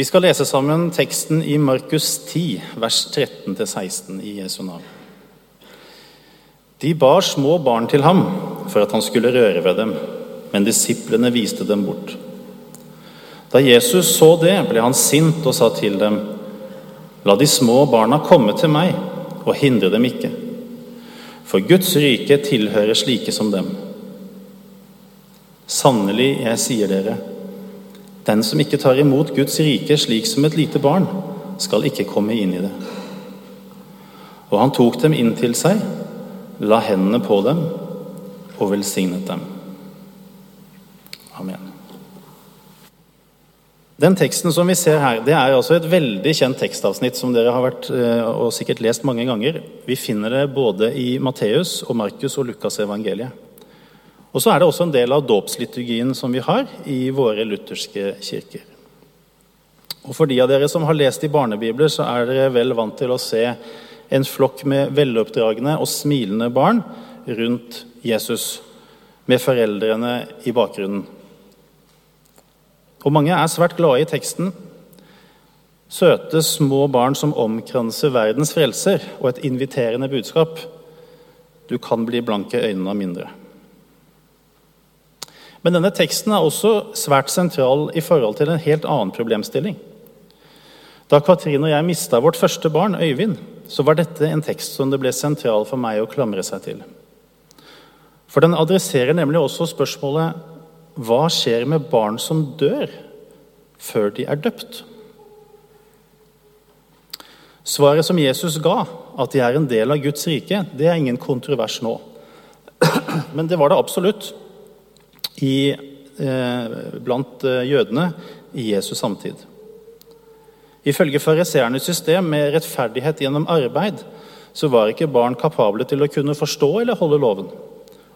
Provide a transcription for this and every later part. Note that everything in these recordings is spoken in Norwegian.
Vi skal lese sammen teksten i Markus 10, vers 13-16 i Jesu navn. De bar små barn til ham for at han skulle røre ved dem, men disiplene viste dem bort. Da Jesus så det, ble han sint og sa til dem, La de små barna komme til meg, og hindre dem ikke. For Guds rike tilhører slike som dem. Sannelig, jeg sier dere, den som ikke tar imot Guds rike slik som et lite barn, skal ikke komme inn i det. Og han tok dem inn til seg, la hendene på dem og velsignet dem. Amen. Den teksten som vi ser her, det er altså et veldig kjent tekstavsnitt som dere har vært eh, og sikkert lest mange ganger. Vi finner det både i Matteus og Markus og Lukas evangeliet. Og så er det også en del av dåpsliturgien som vi har i våre lutherske kirker. Og For de av dere som har lest i barnebibler, så er dere vel vant til å se en flokk med veloppdragne og smilende barn rundt Jesus, med foreldrene i bakgrunnen. Og mange er svært glade i teksten. Søte, små barn som omkranser verdens frelser, og et inviterende budskap. Du kan bli blanke øynene av mindre. Men denne teksten er også svært sentral i forhold til en helt annen problemstilling. Da Katrine og jeg mista vårt første barn, Øyvind, så var dette en tekst som det ble sentral for meg å klamre seg til. For den adresserer nemlig også spørsmålet hva skjer med barn som dør før de er døpt? Svaret som Jesus ga, at de er en del av Guds rike, det er ingen kontrovers nå. Men det var det absolutt i, eh, blant eh, jødene i Jesus samtid. Ifølge fariseernes system med rettferdighet gjennom arbeid så var ikke barn kapable til å kunne forstå eller holde loven,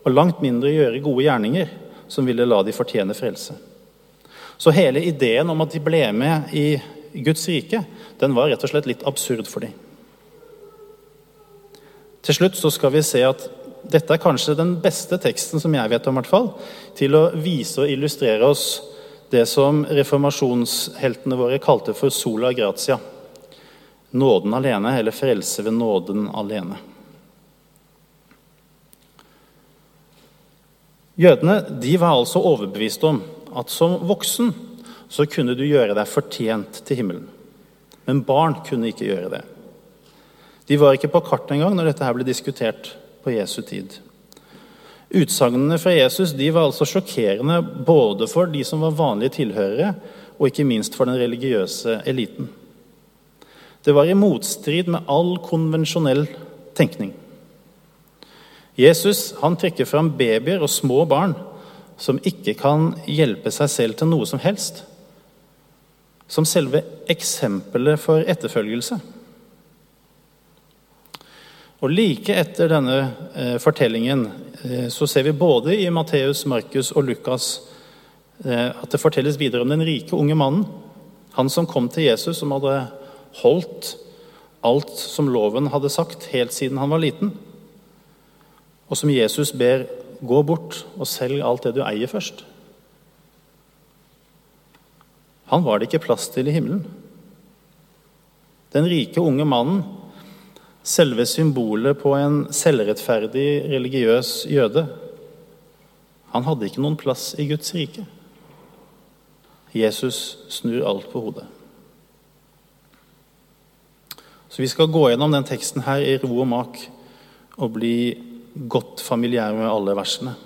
og langt mindre gjøre gode gjerninger som ville la de fortjene frelse. Så hele ideen om at de ble med i Guds rike, den var rett og slett litt absurd for dem. Til slutt så skal vi se at dette er kanskje den beste teksten som jeg vet om, hvert fall, til å vise og illustrere oss det som reformasjonsheltene våre kalte for sola gratia. Nåden alene, eller frelse ved nåden alene. Jødene de var altså overbevist om at som voksen så kunne du gjøre deg fortjent til himmelen. Men barn kunne ikke gjøre det. De var ikke på kartet engang når dette her ble diskutert på Jesu tid. Utsagnene fra Jesus de var altså sjokkerende både for de som var vanlige tilhørere, og ikke minst for den religiøse eliten. Det var i motstrid med all konvensjonell tenkning. Jesus han trekker fram babyer og små barn som ikke kan hjelpe seg selv til noe som helst, som selve eksempelet for etterfølgelse. Og Like etter denne eh, fortellingen eh, så ser vi både i Matteus, Markus og Lukas eh, at det fortelles videre om den rike unge mannen. Han som kom til Jesus, som hadde holdt alt som loven hadde sagt helt siden han var liten. Og som Jesus ber gå bort og selg alt det du eier, først. Han var det ikke plass til i himmelen. Den rike unge mannen selve symbolet på en selvrettferdig religiøs jøde. Han hadde ikke noen plass i Guds rike. Jesus snur alt på hodet. Så Vi skal gå gjennom den teksten her i ro og mak og bli godt familiære med alle versene.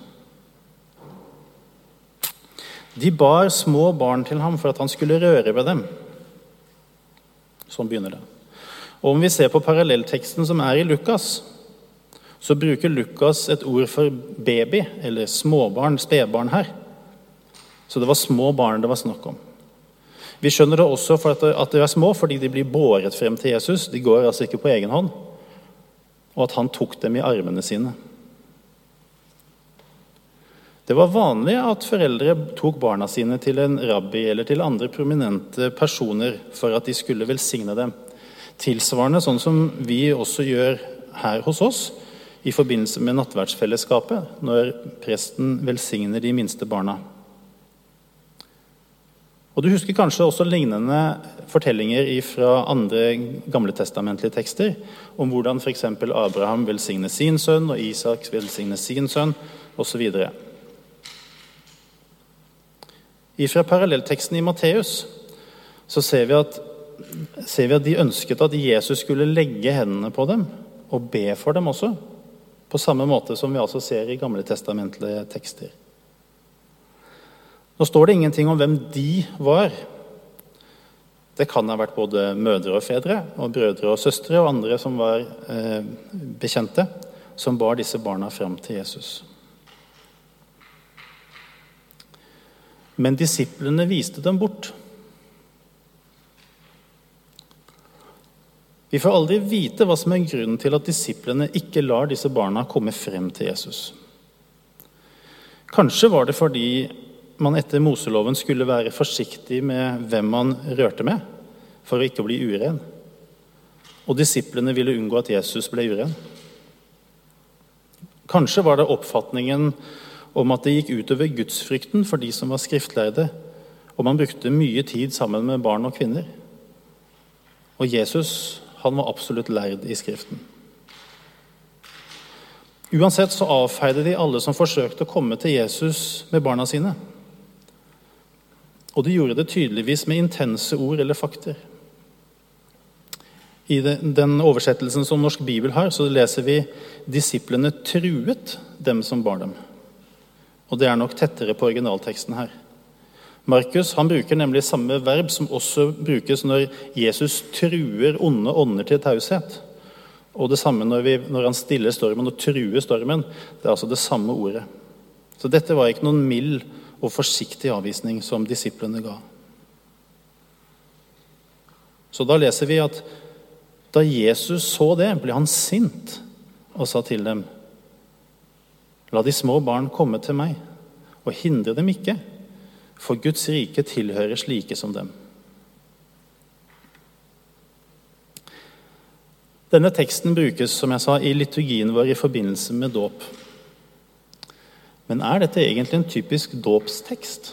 De bar små barn til ham for at han skulle røre ved dem. Sånn begynner det. Og Om vi ser på parallellteksten som er i Lukas, så bruker Lukas et ord for baby, eller småbarn, spedbarn, her. Så det var små barn det var snakk om. Vi skjønner det også for at de er små fordi de blir båret frem til Jesus. De går altså ikke på egen hånd. Og at han tok dem i armene sine. Det var vanlig at foreldre tok barna sine til en rabbi eller til andre prominente personer for at de skulle velsigne dem. Tilsvarende sånn som vi også gjør her hos oss i forbindelse med nattverdsfellesskapet, når presten velsigner de minste barna. Og Du husker kanskje også lignende fortellinger fra andre gamletestamentlige tekster om hvordan f.eks. Abraham velsigner sin sønn, og Isak velsigner sin sønn, osv. Fra parallellteksten i Matteus så ser vi, at, ser vi at de ønsket at Jesus skulle legge hendene på dem og be for dem også. På samme måte som vi altså ser i gamle testamentlige tekster. Nå står det ingenting om hvem de var. Det kan ha vært både mødre og fedre, og brødre og søstre og andre som var eh, bekjente, som bar disse barna fram til Jesus. Men disiplene viste dem bort. Vi får aldri vite hva som er grunnen til at disiplene ikke lar disse barna komme frem til Jesus. Kanskje var det fordi man etter Moseloven skulle være forsiktig med hvem man rørte med, for å ikke bli uren. Og disiplene ville unngå at Jesus ble uren. Kanskje var det oppfatningen om at det gikk utover gudsfrykten for de som var skriftlærde, og man brukte mye tid sammen med barn og kvinner. Og Jesus han var absolutt lærd i Skriften. Uansett så avfeide de alle som forsøkte å komme til Jesus med barna sine. Og de gjorde det tydeligvis med intense ord eller fakter. I den oversettelsen som Norsk Bibel har, så leser vi 'disiplene truet dem som bar dem'. Og det er nok tettere på originalteksten her. Markus han bruker nemlig samme verb som også brukes når Jesus truer onde ånder til taushet. Og det samme når, vi, når han stiller stormen og truer stormen. Det er altså det samme ordet. Så dette var ikke noen mild og forsiktig avvisning som disiplene ga. Så da leser vi at da Jesus så det, ble han sint og sa til dem.: La de små barn komme til meg, og hindre dem ikke, for Guds rike tilhører slike som dem. Denne teksten brukes som jeg sa, i liturgien vår i forbindelse med dåp. Men er dette egentlig en typisk dåpstekst?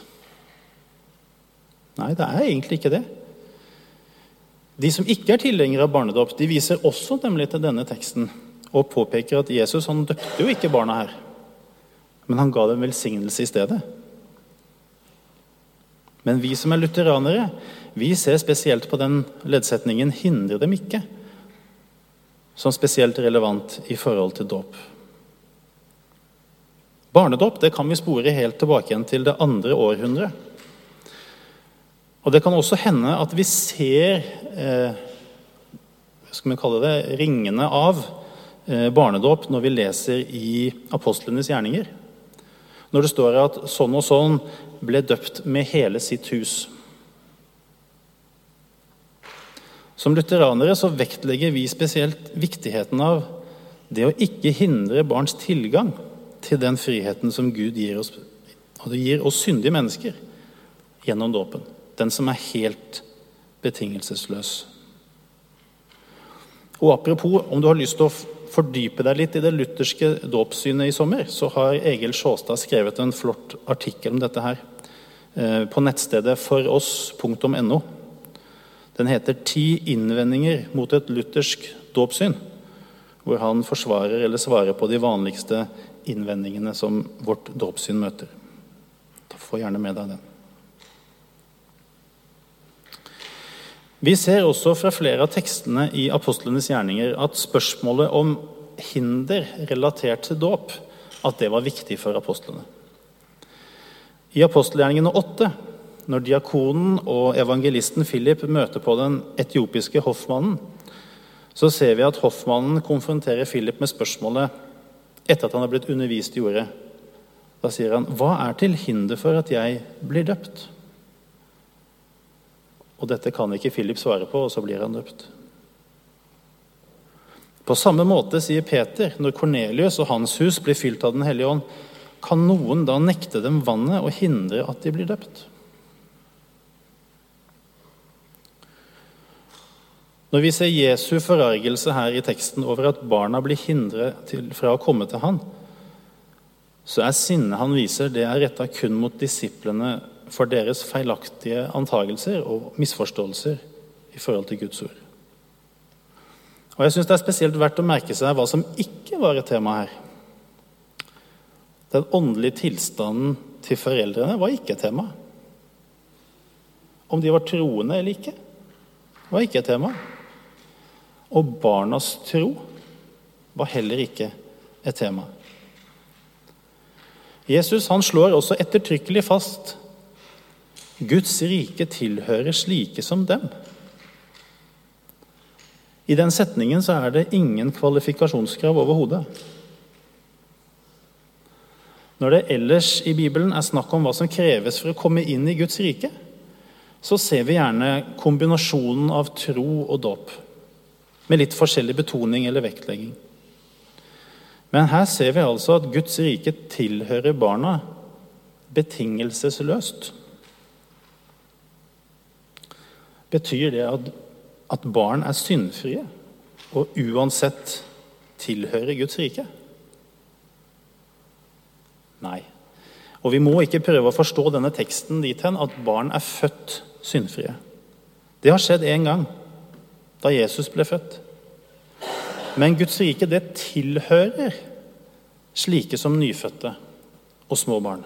Nei, det er egentlig ikke det. De som ikke er tilhengere av barnedåp, de viser også nemlig til denne teksten og påpeker at Jesus han døpte jo ikke barna her, men han ga dem velsignelse i stedet. Men vi som er lutheranere, vi ser spesielt på den leddsetningen 'hindre dem ikke' som spesielt relevant i forhold til dåp. Barnedåp det kan vi spore helt tilbake igjen til det andre århundret. Og Det kan også hende at vi ser eh, skal vi kalle det, ringene av eh, barnedåp når vi leser i apostlenes gjerninger. Når det står at sånn og sånn ble døpt med hele sitt hus. Som lutheranere så vektlegger vi spesielt viktigheten av det å ikke hindre barns tilgang til den friheten som Gud gir oss, og det gir oss syndige mennesker gjennom dåpen. Den som er helt betingelsesløs. Og Apropos, om du har lyst til å fordype deg litt i det lutherske dåpssynet i sommer, så har Egil Sjåstad skrevet en flott artikkel om dette her eh, på nettstedet foross.no. Den heter 'Ti innvendinger mot et luthersk dåpssyn', hvor han forsvarer eller svarer på de vanligste innvendingene som vårt dåpssyn møter. Få gjerne med deg den. Vi ser også fra flere av tekstene i apostlenes gjerninger at spørsmålet om hinder relatert til dåp at det var viktig for apostlene. I apostelgjerningene 8, når diakonen og evangelisten Philip møter på den etiopiske hoffmannen, så ser vi at hoffmannen konfronterer Philip med spørsmålet etter at han har blitt undervist i ordet. Da sier han, 'Hva er til hinder for at jeg blir døpt?' Og dette kan ikke Philip svare på, og så blir han døpt. På samme måte sier Peter, når Kornelius og hans hus blir fylt av Den hellige ånd, kan noen da nekte dem vannet og hindre at de blir døpt? Når vi ser Jesu forargelse her i teksten over at barna blir hindret fra å komme til han, så er sinnet han viser, det er retta kun mot disiplene for deres feilaktige antagelser og misforståelser i forhold til Guds ord. Og jeg syns det er spesielt verdt å merke seg hva som ikke var et tema her. Den åndelige tilstanden til foreldrene var ikke et tema. Om de var troende eller ikke, var ikke et tema. Og barnas tro var heller ikke et tema. Jesus han slår også ettertrykkelig fast Guds rike tilhører slike som dem. I den setningen så er det ingen kvalifikasjonskrav overhodet. Når det ellers i Bibelen er snakk om hva som kreves for å komme inn i Guds rike, så ser vi gjerne kombinasjonen av tro og dåp, med litt forskjellig betoning eller vektlegging. Men her ser vi altså at Guds rike tilhører barna betingelsesløst. Betyr det at, at barn er syndfrie og uansett tilhører Guds rike? Nei. Og vi må ikke prøve å forstå denne teksten dit hen at barn er født syndfrie. Det har skjedd én gang, da Jesus ble født. Men Guds rike, det tilhører slike som nyfødte og små barn.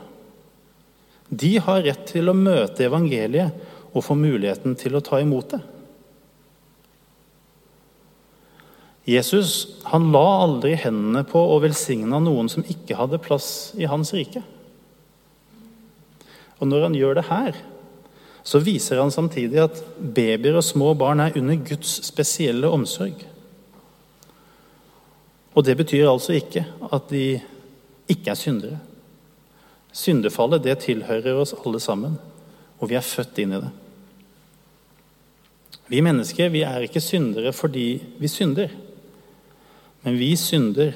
De har rett til å møte evangeliet og få muligheten til å ta imot det. Jesus han la aldri hendene på og velsigna noen som ikke hadde plass i hans rike. Og når han gjør det her, så viser han samtidig at babyer og små barn er under Guds spesielle omsorg. Og det betyr altså ikke at de ikke er syndere. Syndefallet det tilhører oss alle sammen, og vi er født inn i det. Vi mennesker vi er ikke syndere fordi vi synder, men vi synder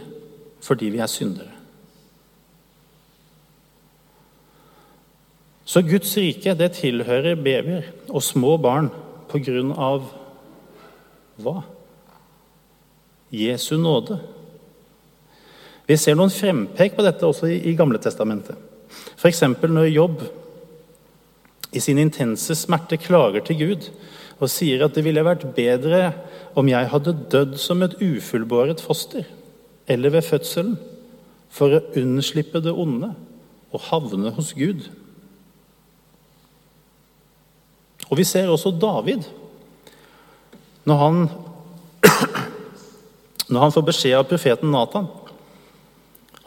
fordi vi er syndere. Så Guds rike det tilhører babyer og små barn på grunn av hva? Jesu nåde. Vi ser noen frempek på dette også i Gamle Testamentet. F.eks. når Jobb i sin intense smerte klager til Gud og sier at det ville vært bedre om jeg hadde dødd som et ufullbåret foster eller ved fødselen, for å unnslippe det onde og havne hos Gud. Og vi ser også David. Når han, når han får beskjed av profeten Nathan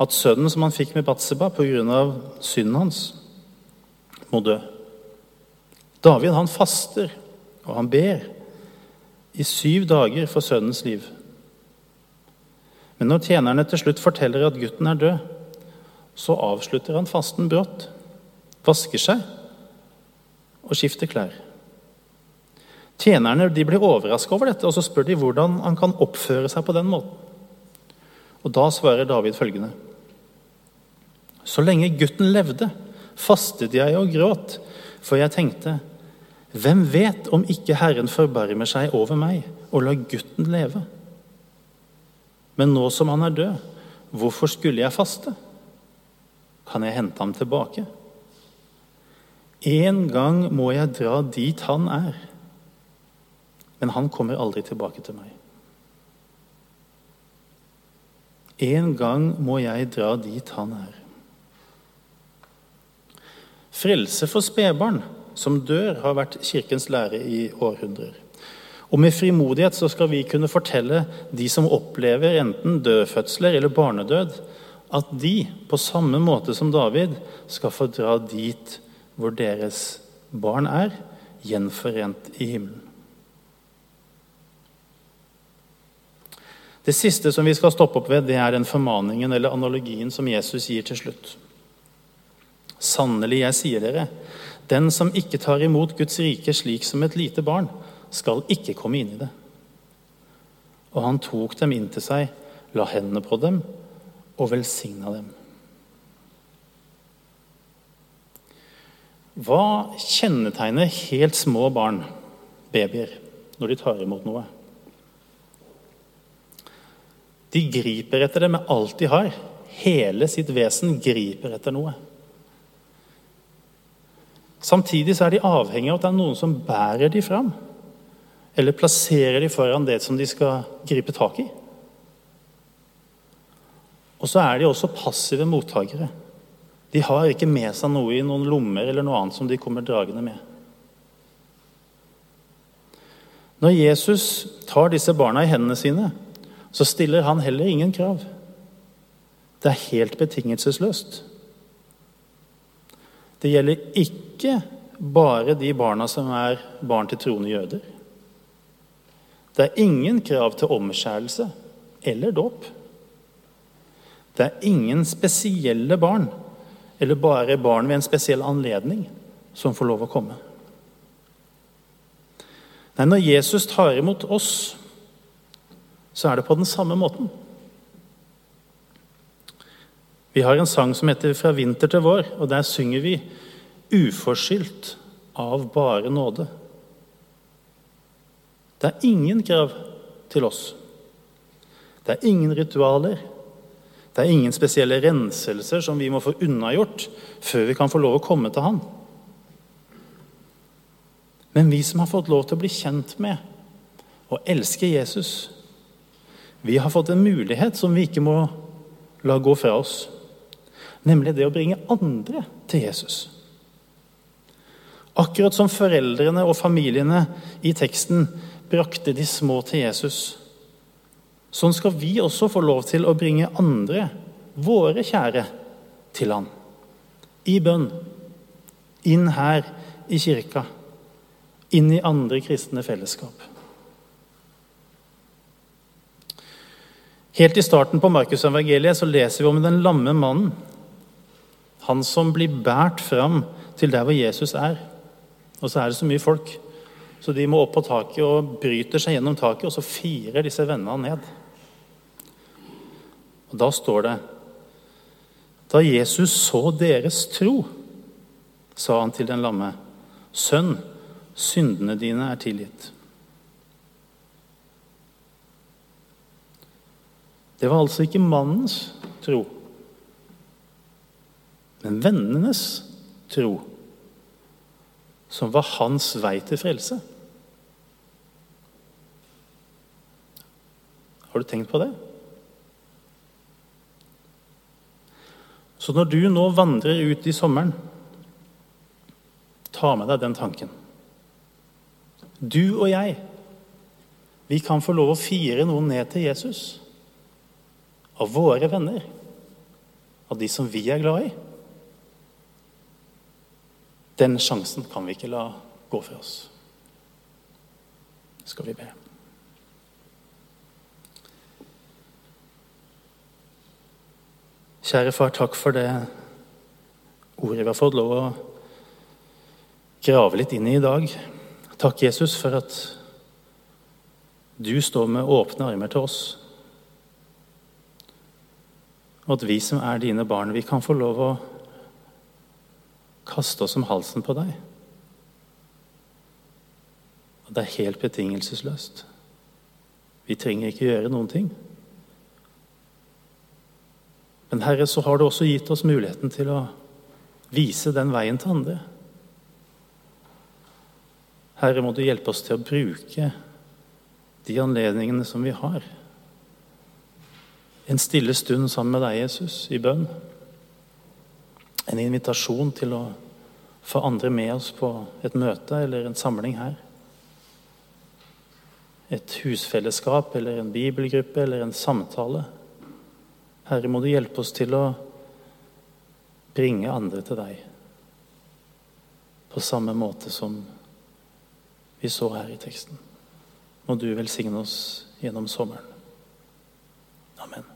at sønnen som han fikk med Batseba pga. synden hans, må dø. David han faster og han ber i syv dager for sønnens liv. Men når tjenerne til slutt forteller at gutten er død, så avslutter han fasten brått, vasker seg og skifter klær. Tjenerne de blir overraska over dette, og så spør de hvordan han kan oppføre seg på den måten. Og Da svarer David følgende.: Så lenge gutten levde, fastet jeg og gråt, for jeg tenkte:" Hvem vet om ikke Herren forbarmer seg over meg og lar gutten leve? Men nå som han er død, hvorfor skulle jeg faste? Kan jeg hente ham tilbake? En gang må jeg dra dit han er, men han kommer aldri tilbake til meg. En gang må jeg dra dit han er. Frelse for spedbarn som dør, har vært Kirkens lære i århundrer. Og med frimodighet så skal vi kunne fortelle de som opplever enten dødfødsler eller barnedød, at de, på samme måte som David, skal få dra dit hvor deres barn er, gjenforent i himmelen. Det siste som vi skal stoppe opp ved, det er den formaningen eller analogien som Jesus gir til slutt. Sannelig, jeg sier dere, den som ikke tar imot Guds rike slik som et lite barn, skal ikke komme inn i det. Og han tok dem inn til seg, la hendene på dem og velsigna dem. Hva kjennetegner helt små barn, babyer, når de tar imot noe? De griper etter det med alt de har. Hele sitt vesen griper etter noe. Samtidig så er de avhengig av at det er noen som bærer de fram. Eller plasserer de foran det som de skal gripe tak i. Og så er de også passive mottakere. De har ikke med seg noe i noen lommer eller noe annet som de kommer dragende med. Når Jesus tar disse barna i hendene sine, så stiller han heller ingen krav. Det er helt betingelsesløst. Det gjelder ikke bare de barna som er barn til troende jøder. Det er ingen krav til omskjærelse eller dåp. Det er ingen spesielle barn, eller bare barn ved en spesiell anledning, som får lov å komme. Nei, Når Jesus tar imot oss, så er det på den samme måten. Vi har en sang som heter 'Fra vinter til vår', og der synger vi 'uforskyldt av bare nåde'. Det er ingen krav til oss. Det er ingen ritualer. Det er ingen spesielle renselser som vi må få unnagjort før vi kan få lov å komme til Han. Men vi som har fått lov til å bli kjent med og elske Jesus, vi har fått en mulighet som vi ikke må la gå fra oss. Nemlig det å bringe andre til Jesus. Akkurat som foreldrene og familiene i teksten brakte de små til Jesus. Sånn skal vi også få lov til å bringe andre, våre kjære, til Han. I bønn. Inn her i kirka. Inn i andre kristne fellesskap. Helt i starten på Markusevangeliet leser vi om den lamme mannen. Han som blir båret fram til der hvor Jesus er. Og så er det så mye folk. Så de må opp på taket og bryter seg gjennom taket, og så firer disse vennene ned. Og Da står det Da Jesus så deres tro, sa han til den lamme, Sønn, syndene dine er tilgitt. Det var altså ikke mannens tro, men vennenes tro som var hans vei til frelse. Har du tenkt på det? Så når du nå vandrer ut i sommeren, ta med deg den tanken. Du og jeg, vi kan få lov å fire noen ned til Jesus. Av våre venner. Av de som vi er glad i. Den sjansen kan vi ikke la gå fra oss. Skal vi be. Kjære far, takk for det ordet vi har fått lov å grave litt inn i i dag. Takk, Jesus, for at du står med åpne armer til oss. Og at vi som er dine barn, vi kan få lov å kaste oss om halsen på deg. Og det er helt betingelsesløst. Vi trenger ikke gjøre noen ting. Men Herre, så har du også gitt oss muligheten til å vise den veien til andre. Herre, må du hjelpe oss til å bruke de anledningene som vi har. En stille stund sammen med deg, Jesus, i bønn en invitasjon til å få andre med oss på et møte eller en samling her. Et husfellesskap eller en bibelgruppe eller en samtale. Herre, må du hjelpe oss til å bringe andre til deg på samme måte som vi så her i teksten. Må du velsigne oss gjennom sommeren. Amen.